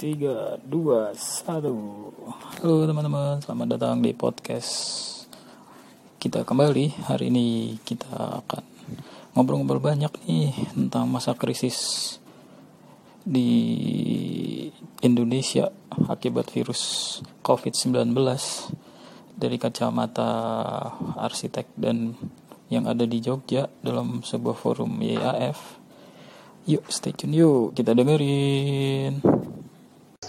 tiga, dua, satu. Halo teman-teman, selamat datang di podcast kita kembali. Hari ini kita akan ngobrol-ngobrol banyak nih tentang masa krisis di Indonesia akibat virus COVID-19 dari kacamata arsitek dan yang ada di Jogja dalam sebuah forum YAF. Yuk, stay tune yuk, kita dengerin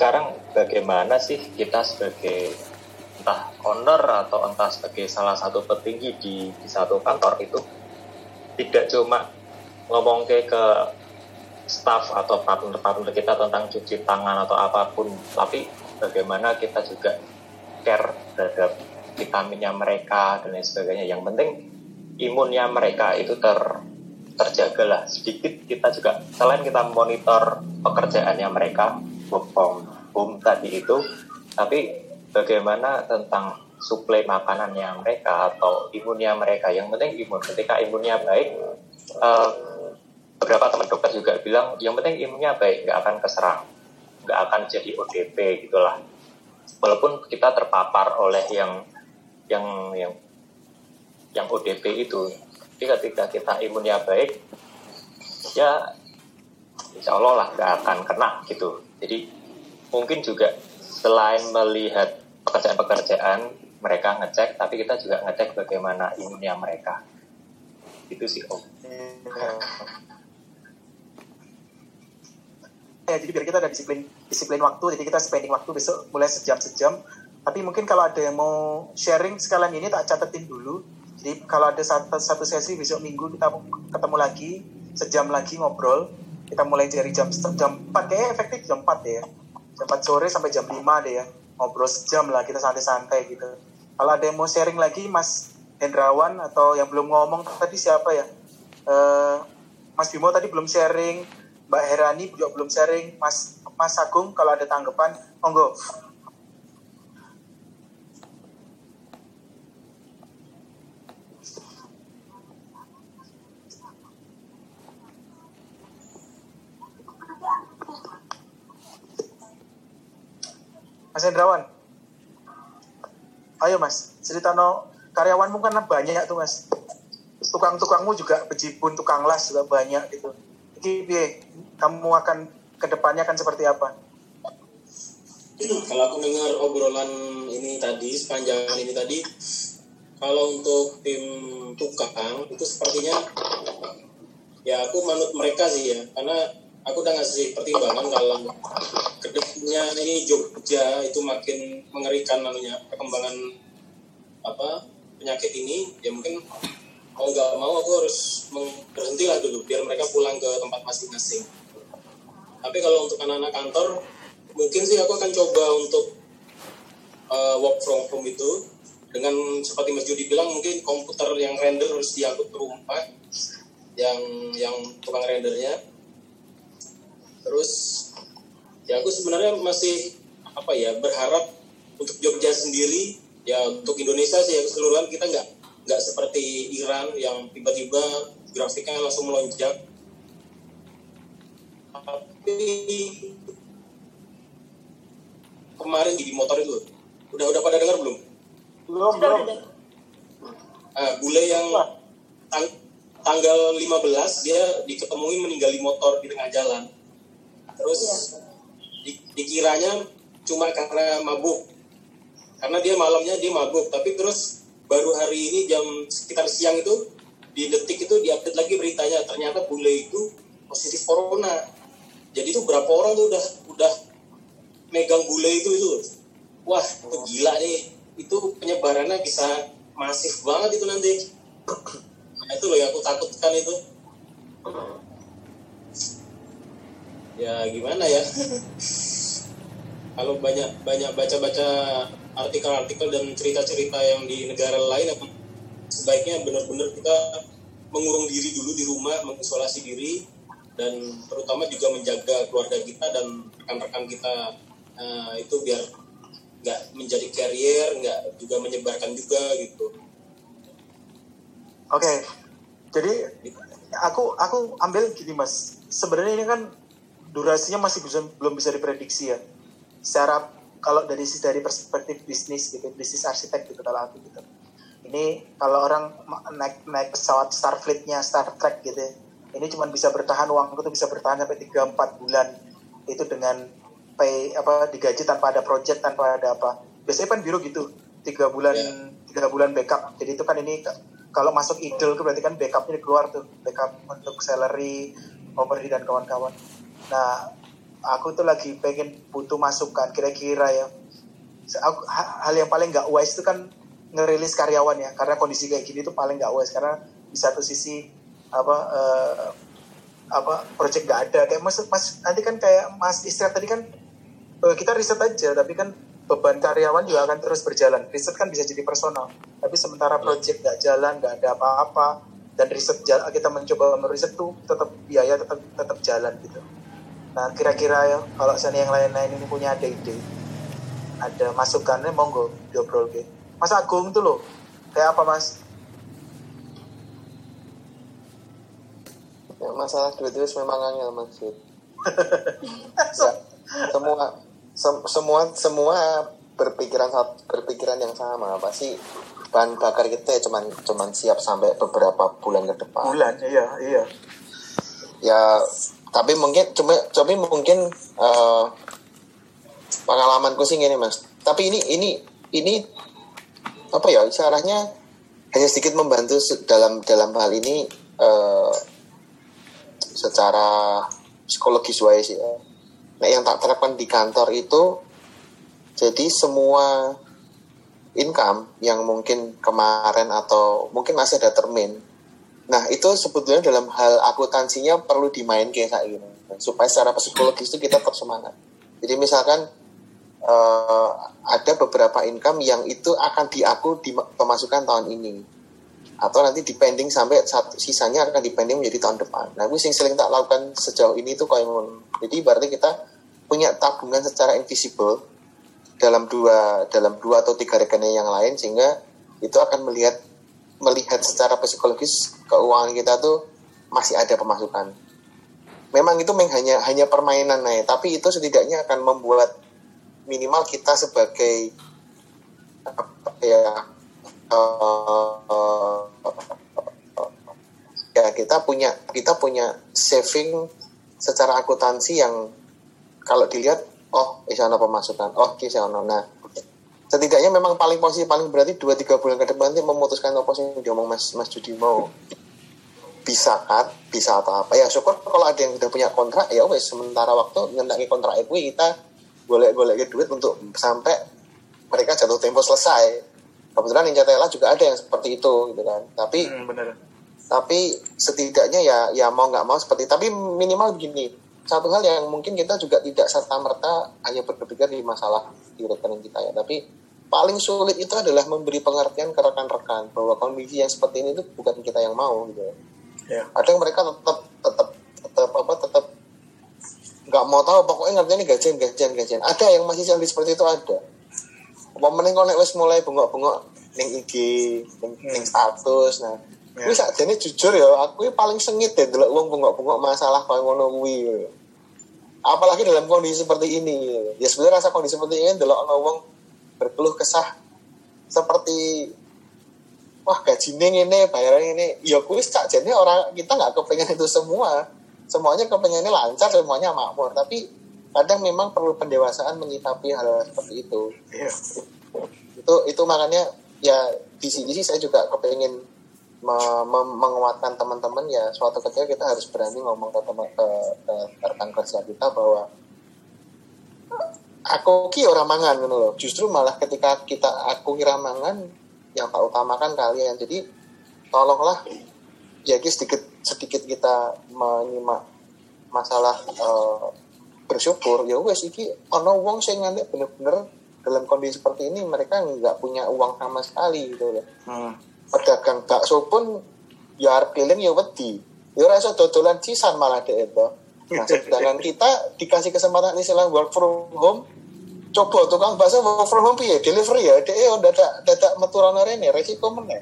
sekarang bagaimana sih kita sebagai entah owner atau entah sebagai salah satu petinggi di, di satu kantor itu tidak cuma ngomong ke ke staff atau partner-partner kita tentang cuci tangan atau apa pun, tapi bagaimana kita juga care terhadap vitaminnya mereka dan lain sebagainya. Yang penting imunnya mereka itu ter terjaga lah sedikit kita juga selain kita monitor pekerjaannya mereka from home tadi itu tapi bagaimana tentang suplai makanannya mereka atau imunnya mereka. Yang penting imun. Ketika imunnya baik uh, beberapa teman dokter juga bilang yang penting imunnya baik nggak akan keserang nggak akan jadi ODP gitulah. Walaupun kita terpapar oleh yang yang yang yang ODP itu. Tapi ketika kita imunnya baik ya insya Allah lah nggak akan kena gitu jadi mungkin juga selain melihat pekerjaan-pekerjaan mereka ngecek, tapi kita juga ngecek bagaimana imunnya mereka. Itu sih Om. Ya, jadi biar kita ada disiplin disiplin waktu, jadi kita spending waktu besok mulai sejam sejam. Tapi mungkin kalau ada yang mau sharing sekalian ini tak catetin dulu. Jadi kalau ada satu, satu sesi besok minggu kita ketemu lagi sejam lagi ngobrol kita mulai dari jam jam 4 kayaknya efektif jam 4 deh ya. Jam 4 sore sampai jam 5 deh ya. Ngobrol sejam lah kita santai-santai gitu. Kalau ada yang mau sharing lagi Mas Hendrawan atau yang belum ngomong tadi siapa ya? Uh, Mas Bimo tadi belum sharing Mbak Herani juga belum sharing Mas Mas Agung kalau ada tanggapan monggo Mas Hendrawan. Ayo Mas, cerita no karyawanmu kan banyak tuh Mas. Tukang-tukangmu juga bejibun, tukang las juga banyak gitu. Jadi kamu akan ke depannya akan seperti apa? Kalau aku dengar obrolan ini tadi, sepanjang ini tadi, kalau untuk tim tukang itu sepertinya ya aku manut mereka sih ya, karena aku udah ngasih pertimbangan kalau ke depannya ini Jogja itu makin mengerikan namanya perkembangan apa penyakit ini ya mungkin mau nggak mau aku harus berhenti lah dulu biar mereka pulang ke tempat masing-masing. Tapi kalau untuk anak-anak kantor mungkin sih aku akan coba untuk uh, work from home itu. Dengan seperti Mas Judi bilang mungkin komputer yang render harus diangkut ke rumah yang yang tukang rendernya terus ya aku sebenarnya masih apa ya berharap untuk Jogja sendiri. Ya untuk Indonesia sih ya keseluruhan kita nggak nggak seperti Iran yang tiba-tiba grafiknya langsung melonjak. Tapi kemarin di motor itu udah udah pada dengar belum? Belum belum. ah, bule yang tang tanggal 15 dia diketemui meninggal di motor di tengah jalan terus ya. di, dikiranya cuma karena mabuk. Karena dia malamnya dia mabuk. Tapi terus baru hari ini jam sekitar siang itu di detik itu diupdate lagi beritanya. Ternyata bule itu positif corona. Jadi itu berapa orang tuh udah udah megang bule itu itu wah itu gila nih itu penyebarannya bisa masif banget itu nanti. Nah, itu loh yang aku takutkan itu ya gimana ya? Kalau banyak banyak baca-baca artikel-artikel dan cerita-cerita yang di negara lain sebaiknya benar-benar kita mengurung diri dulu di rumah mengisolasi diri dan terutama juga menjaga keluarga kita dan rekan-rekan kita. Uh, itu biar nggak menjadi carrier nggak juga menyebarkan juga gitu. Oke okay. jadi aku aku ambil gini mas. Sebenarnya ini kan durasinya masih bisa, belum bisa diprediksi ya. secara kalau dari dari perspektif bisnis gitu bisnis arsitek gitu kalau aku gitu. Ini kalau orang naik naik pesawat Starfleet-nya Star Trek gitu ya, ini cuma bisa bertahan uang itu bisa bertahan sampai 3 4 bulan. Itu dengan pay apa digaji tanpa ada project tanpa ada apa. Biasanya kan biru gitu tiga bulan tiga bulan backup. Jadi itu kan ini kalau masuk idle itu berarti kan backupnya keluar tuh. Backup untuk salary overhead dan kawan-kawan nah aku tuh lagi pengen butuh masukan kira-kira ya. Aku, hal yang paling nggak wise itu kan ngerilis karyawan ya karena kondisi kayak gini tuh paling nggak wise karena di satu sisi apa uh, apa project nggak ada. Kayak mas, mas nanti kan kayak mas istirahat tadi kan uh, kita riset aja tapi kan beban karyawan juga akan terus berjalan. Riset kan bisa jadi personal tapi sementara project nggak jalan nggak ada apa-apa dan riset kita mencoba meriset tuh tetap biaya tetap tetap jalan gitu Nah kira-kira ya kalau sana yang lain-lain ini punya ada ide, ada masukannya monggo diobrol ke. Mas Agung tuh loh, kayak apa mas? Ya, masalah duit itu memang angel mas. ya, semua sem semua semua berpikiran berpikiran yang sama pasti bahan bakar kita ya cuman cuman siap sampai beberapa bulan ke depan. Bulan iya iya. Ya tapi mungkin cuma tapi mungkin uh, pengalamanku sih gini mas. Tapi ini ini ini apa ya caranya hanya sedikit membantu dalam dalam hal ini uh, secara psikologis wise ya. Nah yang tak terapkan di kantor itu jadi semua income yang mungkin kemarin atau mungkin masih ada termin Nah, itu sebetulnya dalam hal akuntansinya perlu dimain kayak gini. Supaya secara psikologis itu kita tetap semangat. Jadi misalkan uh, ada beberapa income yang itu akan diaku di pemasukan tahun ini. Atau nanti depending sampai satu, sisanya akan depending menjadi tahun depan. Nah, itu yang sering tak lakukan sejauh ini itu kayak Jadi berarti kita punya tabungan secara invisible dalam dua dalam dua atau tiga rekening yang lain sehingga itu akan melihat melihat secara psikologis keuangan kita tuh masih ada pemasukan. Memang itu hanya hanya permainan nih, tapi itu setidaknya akan membuat minimal kita sebagai ya uh, ya kita punya kita punya saving secara akuntansi yang kalau dilihat oh isana pemasukan. Oh kisah nah setidaknya memang paling posisi paling berarti dua tiga bulan ke depan nanti memutuskan apa sih yang diomong Mas Mas Judi mau. Bisa kan bisa atau apa. Ya syukur kalau ada yang sudah punya kontrak ya wes sementara waktu ngendaki kontrak itu kita boleh boleh duit untuk sampai mereka jatuh tempo selesai. Kebetulan Ninja Tela juga ada yang seperti itu gitu kan. Tapi hmm, bener. tapi setidaknya ya ya mau nggak mau seperti tapi minimal begini satu hal yang mungkin kita juga tidak serta merta hanya berpikir di masalah di rekening kita ya tapi paling sulit itu adalah memberi pengertian ke rekan-rekan bahwa kondisi yang seperti ini itu bukan kita yang mau gitu. Ya. Ada yang mereka tetap tetap tetap apa tetap nggak mau tahu pokoknya ngerti ini gajian gajian gajian. Ada yang masih jadi seperti itu ada. Mending kalau wes mulai bengok-bengok ning IG, ning, hmm. ning status nah. Ini saat ini jujur ya, aku paling sengit ya dulu uang bengok-bengok masalah kayak ngono kuwi. Apalagi dalam kondisi seperti ini. Ya sebenarnya rasa kondisi seperti ini dulu uang berkeluh kesah. Seperti wah gaji ini bayaran ini. Ya kuis cak jadi orang kita nggak kepengen itu semua. Semuanya kepengennya lancar semuanya makmur. Tapi kadang memang perlu pendewasaan menyikapi hal, -hal seperti itu. Yeah. itu itu makanya ya di sini sih saya juga kepengen menguatkan teman-teman ya suatu ketika kita harus berani ngomong ke teman ke, ke rekan kerja kita bahwa aku ki orang mangan gitu loh. Justru malah ketika kita aku kira mangan yang tak utamakan kalian. Jadi tolonglah ya sedikit sedikit kita menyimak masalah uh, bersyukur ya wes iki ono wong sing nganti bener-bener dalam kondisi seperti ini mereka nggak punya uang sama sekali gitu loh. Hmm. Pedagang bakso pun ya arep ya wedi. Ya rasa dodolan cisan malah deh itu. Nah, sedangkan kita dikasih kesempatan istilah work from home, coba tukang bakso work from home ya delivery ya, dia ya data data meturan ini resiko mana?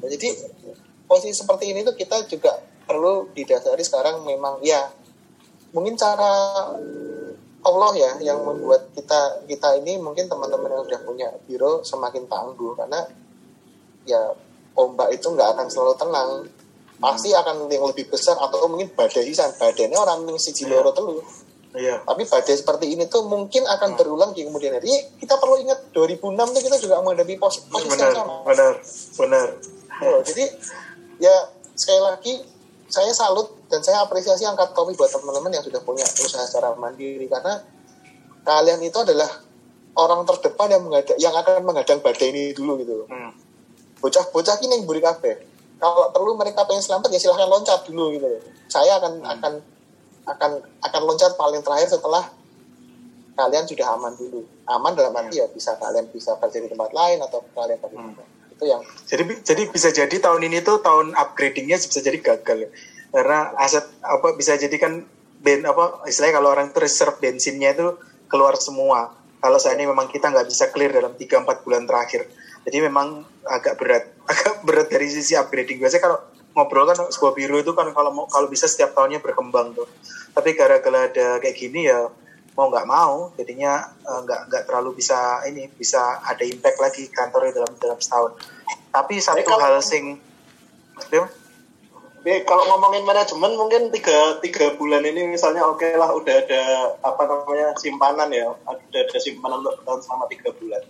Nah, jadi posisi seperti ini tuh kita juga perlu didasari sekarang memang ya mungkin cara Allah ya yang membuat kita kita ini mungkin teman-teman yang sudah punya biro semakin tangguh karena ya ombak itu nggak akan selalu tenang. Pasti akan yang lebih besar atau mungkin badai sisan badainya orang yang siji loro telu. Iya. tapi badai seperti ini tuh mungkin akan berulang di kemudian hari. Kita perlu ingat 2006 tuh kita juga menghadapi pos posisi Benar, yang sama. benar, benar. Oh, jadi ya sekali lagi saya salut dan saya apresiasi angkat topi buat teman-teman yang sudah punya usaha secara mandiri. Karena kalian itu adalah orang terdepan yang yang akan menghadang badai ini dulu gitu. Loh. Hmm. Bocah-bocah ini yang beri kafe. Kalau perlu mereka pengen selamat ya silahkan loncat dulu gitu. Saya akan akan akan akan loncat paling terakhir setelah kalian sudah aman dulu. Aman dalam arti ya bisa kalian bisa kerja di tempat lain atau kalian pergi itu yang Jadi jadi bisa jadi tahun ini tuh tahun upgradingnya bisa jadi gagal ya. Karena aset apa bisa jadi kan ben apa istilahnya kalau orang itu reserve bensinnya itu keluar semua. Kalau ini memang kita nggak bisa clear dalam 3-4 bulan terakhir. Jadi memang agak berat, agak berat dari sisi upgrading. Biasanya kalau ngobrol kan sebuah biro itu kan kalau mau kalau bisa setiap tahunnya berkembang tuh. Tapi gara-gara ada kayak gini ya mau nggak mau jadinya eh, nggak nggak terlalu bisa ini bisa ada impact lagi kantornya dalam dalam setahun. Tapi satu kalau- hal sing Tapi kalau ngomongin manajemen mungkin tiga tiga bulan ini misalnya oke lah udah ada apa namanya simpanan ya. Udah ada simpanan untuk bertahan selama tiga bulan.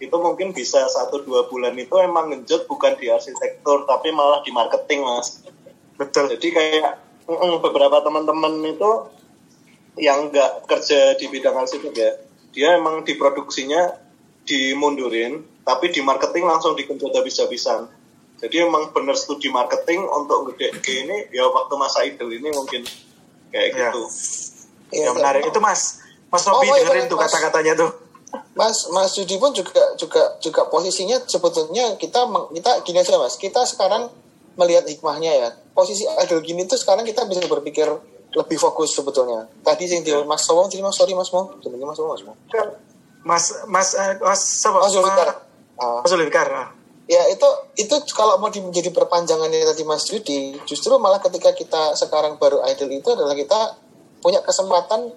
Itu mungkin bisa satu dua bulan itu emang ngejut bukan di arsitektur tapi malah di marketing mas. Betul. Jadi kayak mm-mm, beberapa teman-teman itu yang nggak kerja di bidang arsitek ya dia emang di produksinya dimundurin tapi di marketing langsung dikenjot habis-habisan jadi emang bener studi marketing untuk gede ini ya waktu masa idol ini mungkin kayak Ya. gitu. Yang menarik. Itu mas mas Oh, Robi oh, iya, dengerin tuh Mas. kata-katanya tuh. Mas Mas Judi pun juga juga juga posisinya sebetulnya kita kita gini aja Mas. Kita sekarang melihat hikmahnya ya. Posisi idol gini tuh sekarang kita bisa berpikir lebih fokus sebetulnya. Tadi yang di Mas Sowong jadi Mas sorry Mas Mo. Jenenge Mas Sowong Mas Mo. Mas mas eh, mas? Mas Zulfikar. Ah, mas Zulfikar ah. Ya itu itu kalau mau di- menjadi perpanjangannya tadi Mas Judi justru malah ketika kita sekarang baru idol itu adalah kita punya kesempatan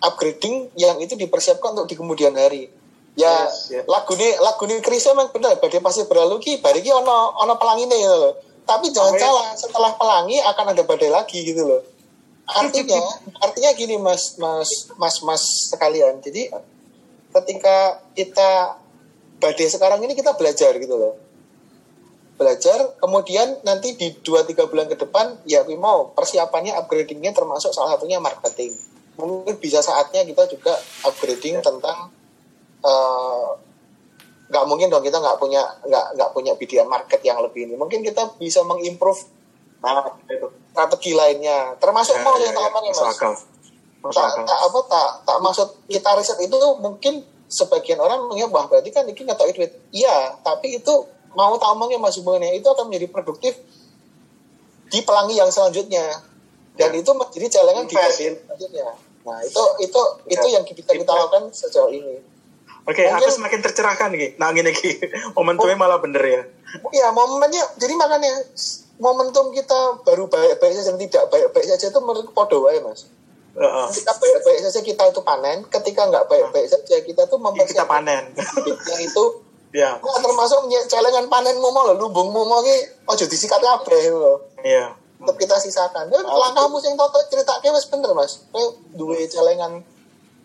upgrading yang itu dipersiapkan untuk di kemudian hari ya Yes, yes. lagu ini lagu ini Chris emang benar badai pasti berlalu ki bari ki ono ono pelangi nih gitu loh tapi jangan Amin. salah setelah pelangi akan ada badai lagi gitu loh artinya artinya gini mas mas mas mas sekalian jadi ketika kita badai sekarang ini kita belajar gitu loh. Belajar kemudian nanti di 2-3 bulan ke depan ya mau persiapannya upgradingnya termasuk salah satunya marketing. Mungkin bisa saatnya kita juga upgrading tentang eh, nggak mungkin dong kita nggak punya nggak nggak punya BDM market yang lebih ini. Mungkin kita bisa mengimprove nah strategi lainnya. Termasuk Ya, mau ya, yang tak ya. omongin Masuk mas tak, tak apa tak tak maksud kita riset itu mungkin sebagian orang mengira wah berarti kan ini tahu duit. Iya tapi itu mau tak omongnya mas hubungannya itu akan menjadi produktif di pelangi yang selanjutnya. Dan itu menjadi celengan di Invest. pelangi selanjutnya. Nah itu itu itu yang bisa kita lakukan sejauh ini. Oke, aku Mungkin- semakin tercerahkan nih. Nah, gini Ki. Momentumnya malah bener ya. ya momennya jadi makanya momentum kita baru baik-baik saja dan tidak baik-baik saja itu menurut podo wae mas Ketika baik-baik saja kita itu panen ketika nggak baik-baik saja kita tuh Iya, kita mempersiapkan panen. yang itu ya, Nah, termasuk celengan panen momo lho, lumbung momo ki ojo disikat kabeh lho. iya. Tetep kita sisakan. Ya langkahmu sing toto critakake wis bener, Mas. Kowe duwe celengan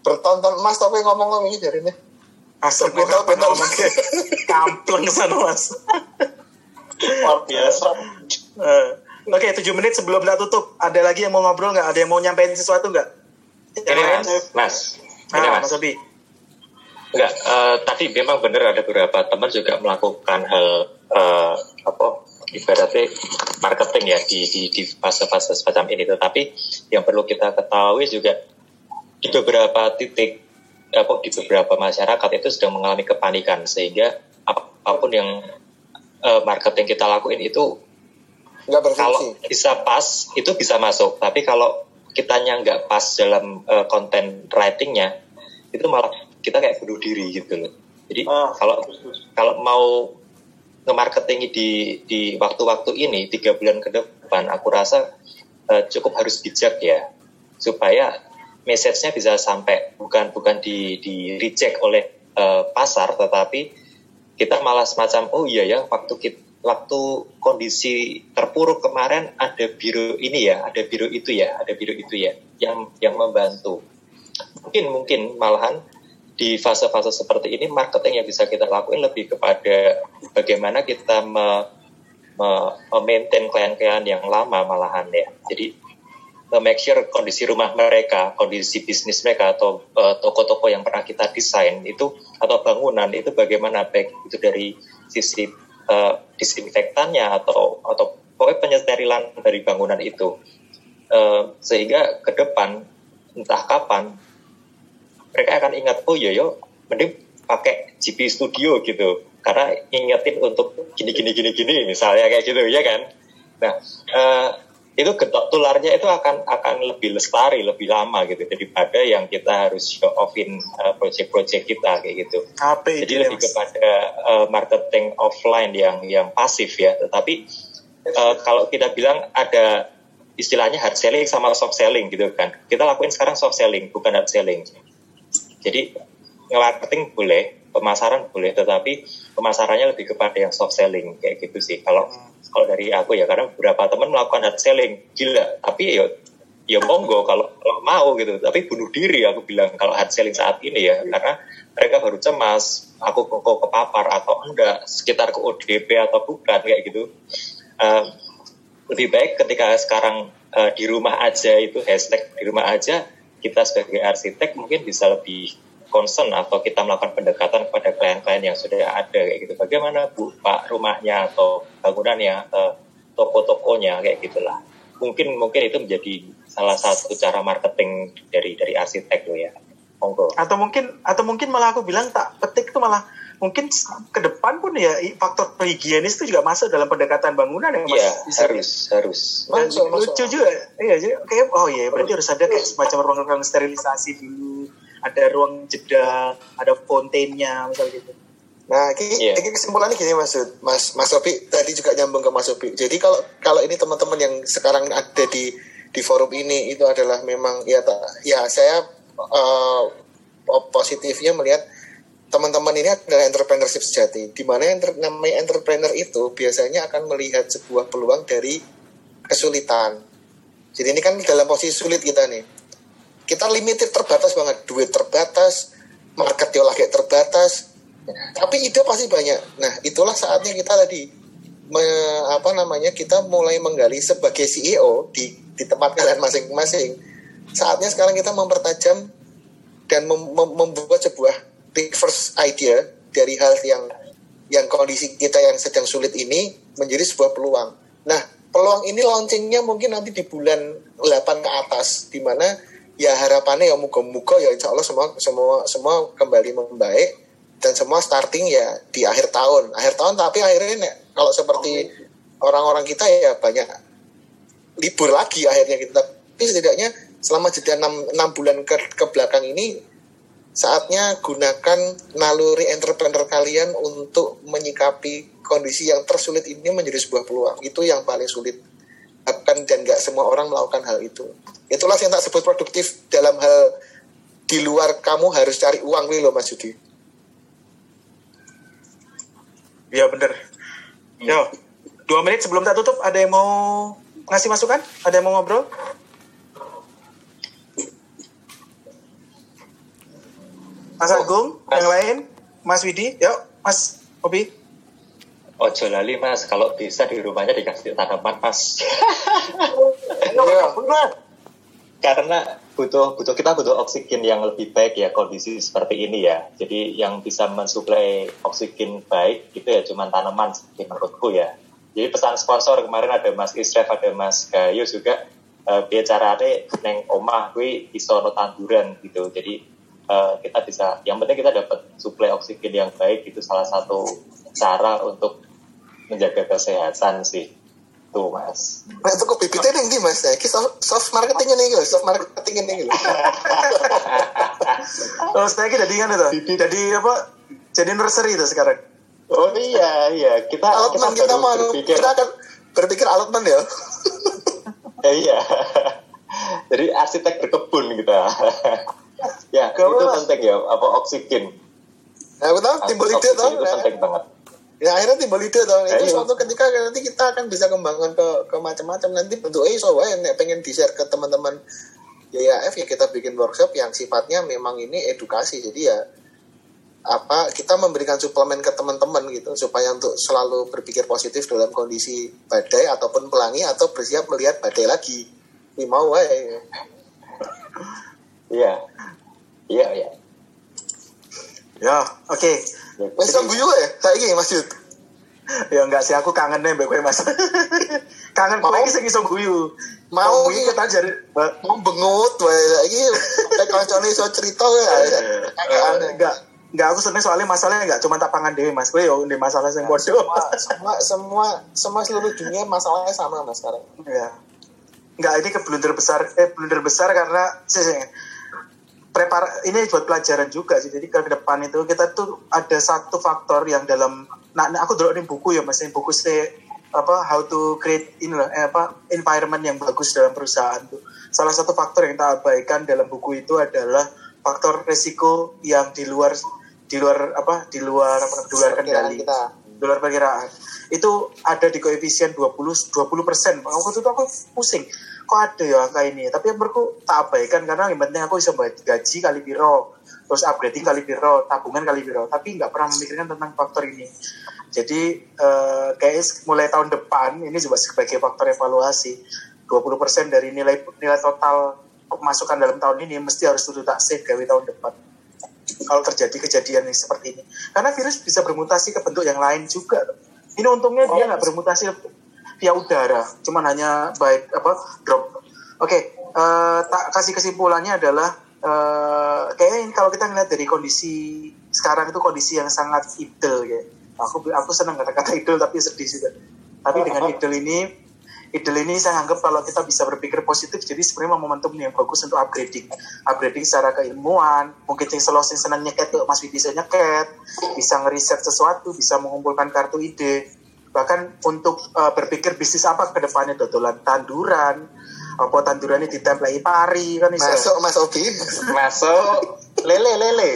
bertonton emas tapi ngomong ngomong ini dari ini. Asal gue Betul, kayak kampleng sana mas. luar biasa Oke, tujuh menit sebelum kita tutup. Ada lagi yang mau ngobrol nggak? Ada yang mau nyampein sesuatu nggak? Yang Ini mas, mas, ini Nah, mas. Mas Obi. Enggak, eh, tadi memang benar ada beberapa teman juga melakukan hal eh, apa ibaratnya marketing ya di di di fase-fase semacam ini. Tetapi yang perlu kita ketahui juga di beberapa titik apa di beberapa masyarakat itu sedang mengalami kepanikan sehingga apa pun yang eh, marketing kita lakuin itu kalau berfungsi. bisa pas itu bisa masuk. Tapi kalau kitanya nggak pas dalam eh, konten writingnya itu malah kita kayak bunuh diri gitu loh. Jadi Ah, kalau kalau mau nge-marketing di di waktu-waktu ini tiga bulan ke depan aku rasa eh, cukup harus bijak ya. Supaya message-nya bisa sampai bukan bukan di di reject oleh uh, pasar tetapi kita malah semacam oh iya ya waktu kita waktu kondisi terpuruk kemarin ada biru ini ya ada biru itu ya ada biru itu ya yang yang membantu. Mungkin mungkin malahan di fase-fase seperti ini marketing yang bisa kita lakuin lebih kepada bagaimana kita me, me, maintain klien-klien yang lama malahan ya. Jadi make sure kondisi rumah mereka, kondisi bisnis mereka atau uh, toko-toko yang pernah kita desain itu atau bangunan itu bagaimana baik itu dari sisi uh, disinfektannya atau atau pokoknya penyesterilan dari bangunan itu. Uh, sehingga ke depan entah kapan mereka akan ingat oh iya yo mending pakai GP Studio gitu. Karena ingetin untuk gini gini gini gini misalnya kayak gitu ya kan? Nah uh, itu getok tularnya itu akan akan lebih lestari lebih lama gitu daripada yang kita harus show offin uh, project-project kita kayak gitu. Apa Jadi lebih kepada uh, marketing offline yang yang pasif ya. Tetapi uh, kalau kita bilang ada istilahnya hard selling sama soft selling gitu kan. Kita lakuin sekarang soft selling bukan hard selling. Jadi marketing boleh, pemasaran boleh, tetapi pemasarannya lebih kepada yang soft selling kayak gitu sih. Kalau kalau dari aku ya karena beberapa teman melakukan hard selling gila. Tapi ya ya monggo kalau, kalau mau gitu. Tapi bunuh diri aku bilang kalau hard selling saat ini ya. Karena mereka baru cemas aku kok kepapar atau enggak sekitar ke ODP atau bukan kayak gitu. Uh, lebih baik ketika sekarang uh, di rumah aja itu hashtag di rumah aja kita sebagai arsitek mungkin bisa lebih concern atau kita melakukan pendekatan kepada klien-klien yang sudah ada kayak gitu. Bagaimana Bu Pak rumahnya atau bangunannya, uh, toko-tokonya kayak gitulah. Mungkin mungkin itu menjadi salah satu cara marketing dari dari arsitek lo ya. Monggo. Atau mungkin atau mungkin malah aku bilang tak petik itu malah mungkin ke depan pun ya faktor higienis itu juga masuk dalam pendekatan bangunan ya mas. Iya harus harus. Dan masuk, lucu masuk. juga. Iya jadi kayak oh iya berarti harus ada kayak semacam ruang-ruang sterilisasi dulu ada ruang jeda, ada fontainnya misal gitu. Nah, ini, yeah. ini kesimpulannya gini Mas Mas Mas Sopi tadi juga nyambung ke Mas Sopi. Jadi kalau kalau ini teman-teman yang sekarang ada di di forum ini itu adalah memang ya ya saya uh, positifnya melihat teman-teman ini adalah entrepreneurship sejati. Di mana yang namanya entrepreneur itu biasanya akan melihat sebuah peluang dari kesulitan. Jadi ini kan dalam posisi sulit kita nih kita limited terbatas banget. Duit terbatas market lagi terbatas. Tapi ide pasti banyak. Nah itulah saatnya kita tadi me, apa namanya kita mulai menggali sebagai CEO di di tempat kalian masing-masing. Saatnya sekarang kita mempertajam dan mem, mem, membuat sebuah reverse idea dari hal yang yang kondisi kita yang sedang sulit ini menjadi sebuah peluang. Nah, peluang ini launchingnya mungkin nanti di bulan 8 ke atas, di mana ya harapannya ya muka-muka ya insya Allah semua semua semua kembali membaik dan semua starting ya di akhir tahun. Akhir tahun tapi akhirnya kalau seperti orang-orang kita ya banyak libur lagi akhirnya kita. Tapi setidaknya selama jeda 6, 6 bulan ke, ke belakang ini saatnya gunakan naluri entrepreneur kalian untuk menyikapi kondisi yang tersulit ini menjadi sebuah peluang. Itu yang paling sulit akan dan nggak semua orang melakukan hal itu itulah yang tak sebut produktif dalam hal di luar kamu harus cari uang nih loh Mas Yudi Iya bener hmm. Yo, dua menit sebelum tak tutup ada yang mau ngasih masukan? Ada yang mau ngobrol? Mas Agung, mas. yang lain, Mas Widi, yuk, Mas Obi. Ojo lali mas, kalau bisa di rumahnya dikasih tanaman mas. Karena butuh butuh kita butuh oksigen yang lebih baik ya kondisi seperti ini ya. Jadi yang bisa mensuplai oksigen baik itu ya cuma tanaman menurutku ya. Jadi pesan sponsor kemarin ada Mas Israf, ada Mas Gayo juga uh, bicara neng omah gue isono tanduran gitu. Jadi uh, kita bisa yang penting kita dapat suplai oksigen yang baik itu salah satu cara untuk menjaga kesehatan sih. Tuh mas. Nah itu kok bibitnya nih di mas? Ya soft, soft marketingnya nih soft marketingnya nih oh saya kira jadi kan itu. Jadi apa? Jadi nursery itu sekarang. Oh iya iya. Kita alatman kita, kita mau berpikir. kita akan berpikir alatman ya. Eh, iya. Jadi arsitek berkebun kita. Ya, Gak itu apa-apa. penting ya, apa oksigen. Nah, aku tahu timbul ide tau. itu penting banget. Ya akhirnya timbul ide tau. Itu suatu ketika nanti kita akan bisa kembangkan ke ke macam-macam nanti bentuknya iso wae nek pengen di share ke teman-teman YAF ya kita bikin workshop yang sifatnya memang ini edukasi. Jadi ya apa kita memberikan suplemen ke teman-teman gitu supaya untuk selalu berpikir positif dalam kondisi badai ataupun pelangi atau bersiap melihat badai lagi. Ini mau wae. Iya. Iya, iya. Ya, oke. Wes kan guyu ya, saiki Mas Yud. Ya enggak sih, aku kangen deh mbak Mas. kangen kowe iki sing iso guyu. Mau iki. kita jare Mau bengut wae saiki kayak kancane iso cerita wae. Eh, enggak enggak aku seneng soalnya masalahnya enggak cuma tak pangan dewe Mas. Kowe yo ndek masalah sing bodoh. semua, semua semua semua seluruh dunia masalahnya sama mas sekarang Ya. Enggak, ini ke blunder besar eh blunder besar karena sih, sih, prepar ini buat pelajaran juga sih. Jadi ke depan itu kita tuh ada satu faktor yang dalam nah, nah, aku dulu buku ya Mas, buku se apa how to create lah, eh, apa environment yang bagus dalam perusahaan tuh. Salah satu faktor yang kita abaikan dalam buku itu adalah faktor resiko yang di luar di luar apa di luar apa di luar kendali. kita. Di luar perkiraan. Itu ada di koefisien 20 20 persen. Waktu itu aku pusing kok ada ya angka ini. Tapi yang menurutku tak abaikan karena yang penting aku bisa bayar gaji kali biro terus upgrading kali biro tabungan kali biro tapi nggak pernah memikirkan tentang faktor ini. Jadi eh, kayak mulai tahun depan ini juga sebagai faktor evaluasi 20% dari nilai nilai total pemasukan dalam tahun ini mesti harus tutup tak save gawe tahun depan. Kalau terjadi kejadian yang seperti ini. Karena virus bisa bermutasi ke bentuk yang lain juga. Ini untungnya dia nggak bermutasi via udara cuman hanya baik apa drop oke eh, tak kasih kesimpulannya adalah eh, kayaknya kalau kita ngeliat dari kondisi sekarang itu kondisi yang sangat idle ya aku aku senang kata-kata idle tapi sedih juga tapi dengan idle ini Idle ini saya anggap kalau kita bisa berpikir positif, jadi sebenarnya momentum yang bagus untuk upgrading. Upgrading secara keilmuan, mungkin yang selalu senang nyeket, Mas Widi bisa nyeket, bisa ngeriset sesuatu, bisa mengumpulkan kartu ide. Bahkan untuk uh, berpikir bisnis apa ke depannya, dodolan tanduran, apa tandurannya ditempelai pari, kan bisa. masuk mas Obi Masuk lele lele.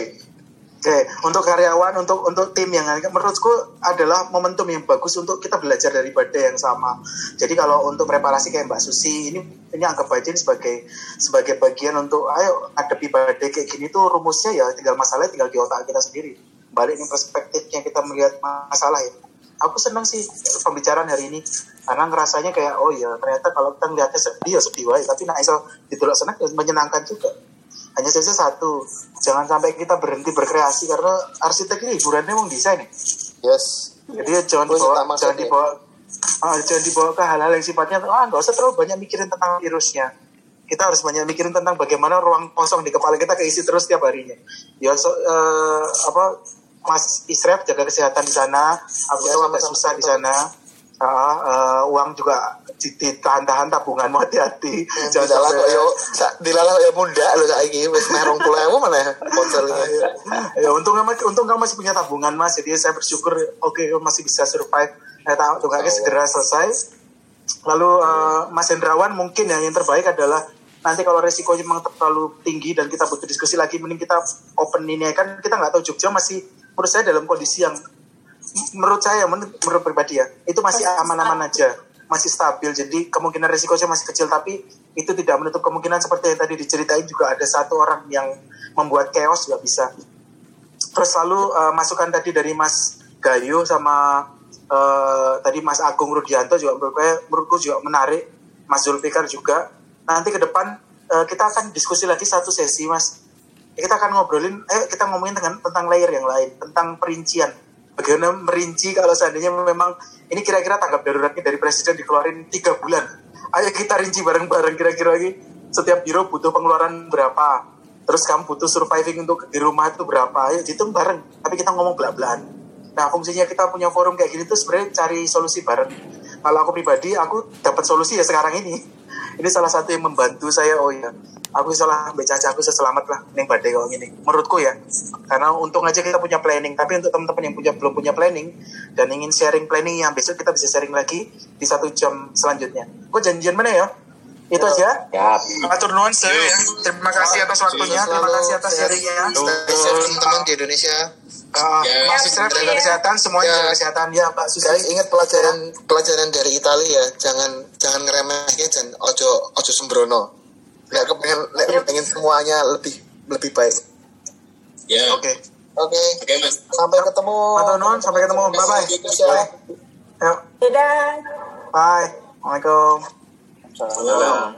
Oke, untuk karyawan, untuk untuk tim yang menurutku adalah momentum yang bagus untuk kita belajar dari badai yang sama. Jadi kalau untuk preparasi kayak Mbak Susi, ini ini anggap aja ini sebagai sebagai bagian untuk ayo hadapi badai kayak gini tuh rumusnya ya tinggal masalahnya tinggal di otak kita sendiri. Balik ini perspektifnya kita melihat masalah ya. Aku senang sih pembicaraan hari ini. Karena ngerasanya kayak oh ya ternyata kalau kita ngeliatnya sedih ya sedih wae. Tapi nah iso ditolak senang ya menyenangkan juga. Hanya saja satu jangan sampai kita berhenti berkreasi karena arsitek ini hiburannya mau desain ya. yes. Jadi ya jangan dibawa jangan dibawa ah, jangan dibawa ke hal-hal yang sifatnya ah nggak usah terlalu banyak mikirin tentang virusnya. Kita harus banyak mikirin tentang bagaimana ruang kosong di kepala kita keisi terus tiap harinya. Ya so, eh, apa Mas Israf jaga kesehatan di sana. Aku Ya, agak susah di sana. Ah, eh, uang juga di- ditahan-tahan tabunganmu hati-hati. Dilalah kok yo dilalah kok yo munda lho saiki. Wis meh 20.000 mana ponselnya ya untung kamu untung kamu masih punya tabungan mas. Jadi saya bersyukur oke kamu masih bisa survive. Eh tahu tunggu segera selesai. Lalu eh, Mas Hendrawan mungkin ya yang terbaik adalah nanti kalau resikonya memang terlalu tinggi dan kita butuh diskusi lagi mending kita open ini. Kan kita nggak tahu Jogja masih menurut saya dalam kondisi yang menurut saya menurut, menurut pribadi ya itu masih aman-aman aja. Masih stabil. Jadi kemungkinan resikonya masih kecil tapi itu tidak menutup kemungkinan seperti yang tadi diceritain juga ada satu orang yang membuat chaos juga bisa. Terus lalu eh, masukan tadi dari Mas Gayu sama eh, tadi Mas Agung Rudianto juga menurut menurutku juga menarik. Mas Zulfikar juga. Nanti ke depan eh, kita akan diskusi lagi satu sesi Mas kita akan ngobrolin eh kita ngomongin dengan tentang layer yang lain tentang perincian. Bagaimana merinci kalau seandainya memang ini kira-kira tanggap daruratnya dari presiden dikeluarin tiga bulan. Ayo kita rinci bareng-bareng kira-kira lagi. Setiap biro butuh pengeluaran berapa? Terus kamu butuh surviving untuk di rumah itu berapa? Ayo hitung bareng tapi kita ngomong belak-belakan. Nah fungsinya kita punya forum kayak gini tuh sebenarnya cari solusi bareng. Kalau aku pribadi aku dapat solusi ya sekarang ini ini salah satu yang membantu saya oh ya aku salah ambil caca aku selamat lah ini badai kalau gini menurutku ya karena untung aja kita punya planning. Tapi untuk teman-teman yang punya belum punya planning dan ingin sharing planning yang besok kita bisa sharing lagi di satu jam selanjutnya. Kok janjian mana ya Itu aja. Ya, Atur Sir, ya. Terima kasih atas waktunya, terima kasih atas sharingnya. Safe teman-teman di Indonesia. Uh, Ya. Mas Isra jaga kesehatan, semuanya Ya. kesehatan ya Susi. Guys ingat pelajaran pelajaran dari Italia ya, jangan jangan ngeremehin jangan ojo ojo sembrono. Nek kepengen nek kepengen semuanya lebih lebih baik. Ya. Oke. Oke, Oke, Mas. sampai ketemu. Atur nuhun, sampai ketemu. Bye bye. Indonesia. Yuk. Dadah. Bye. Assalamualaikum. 上。好，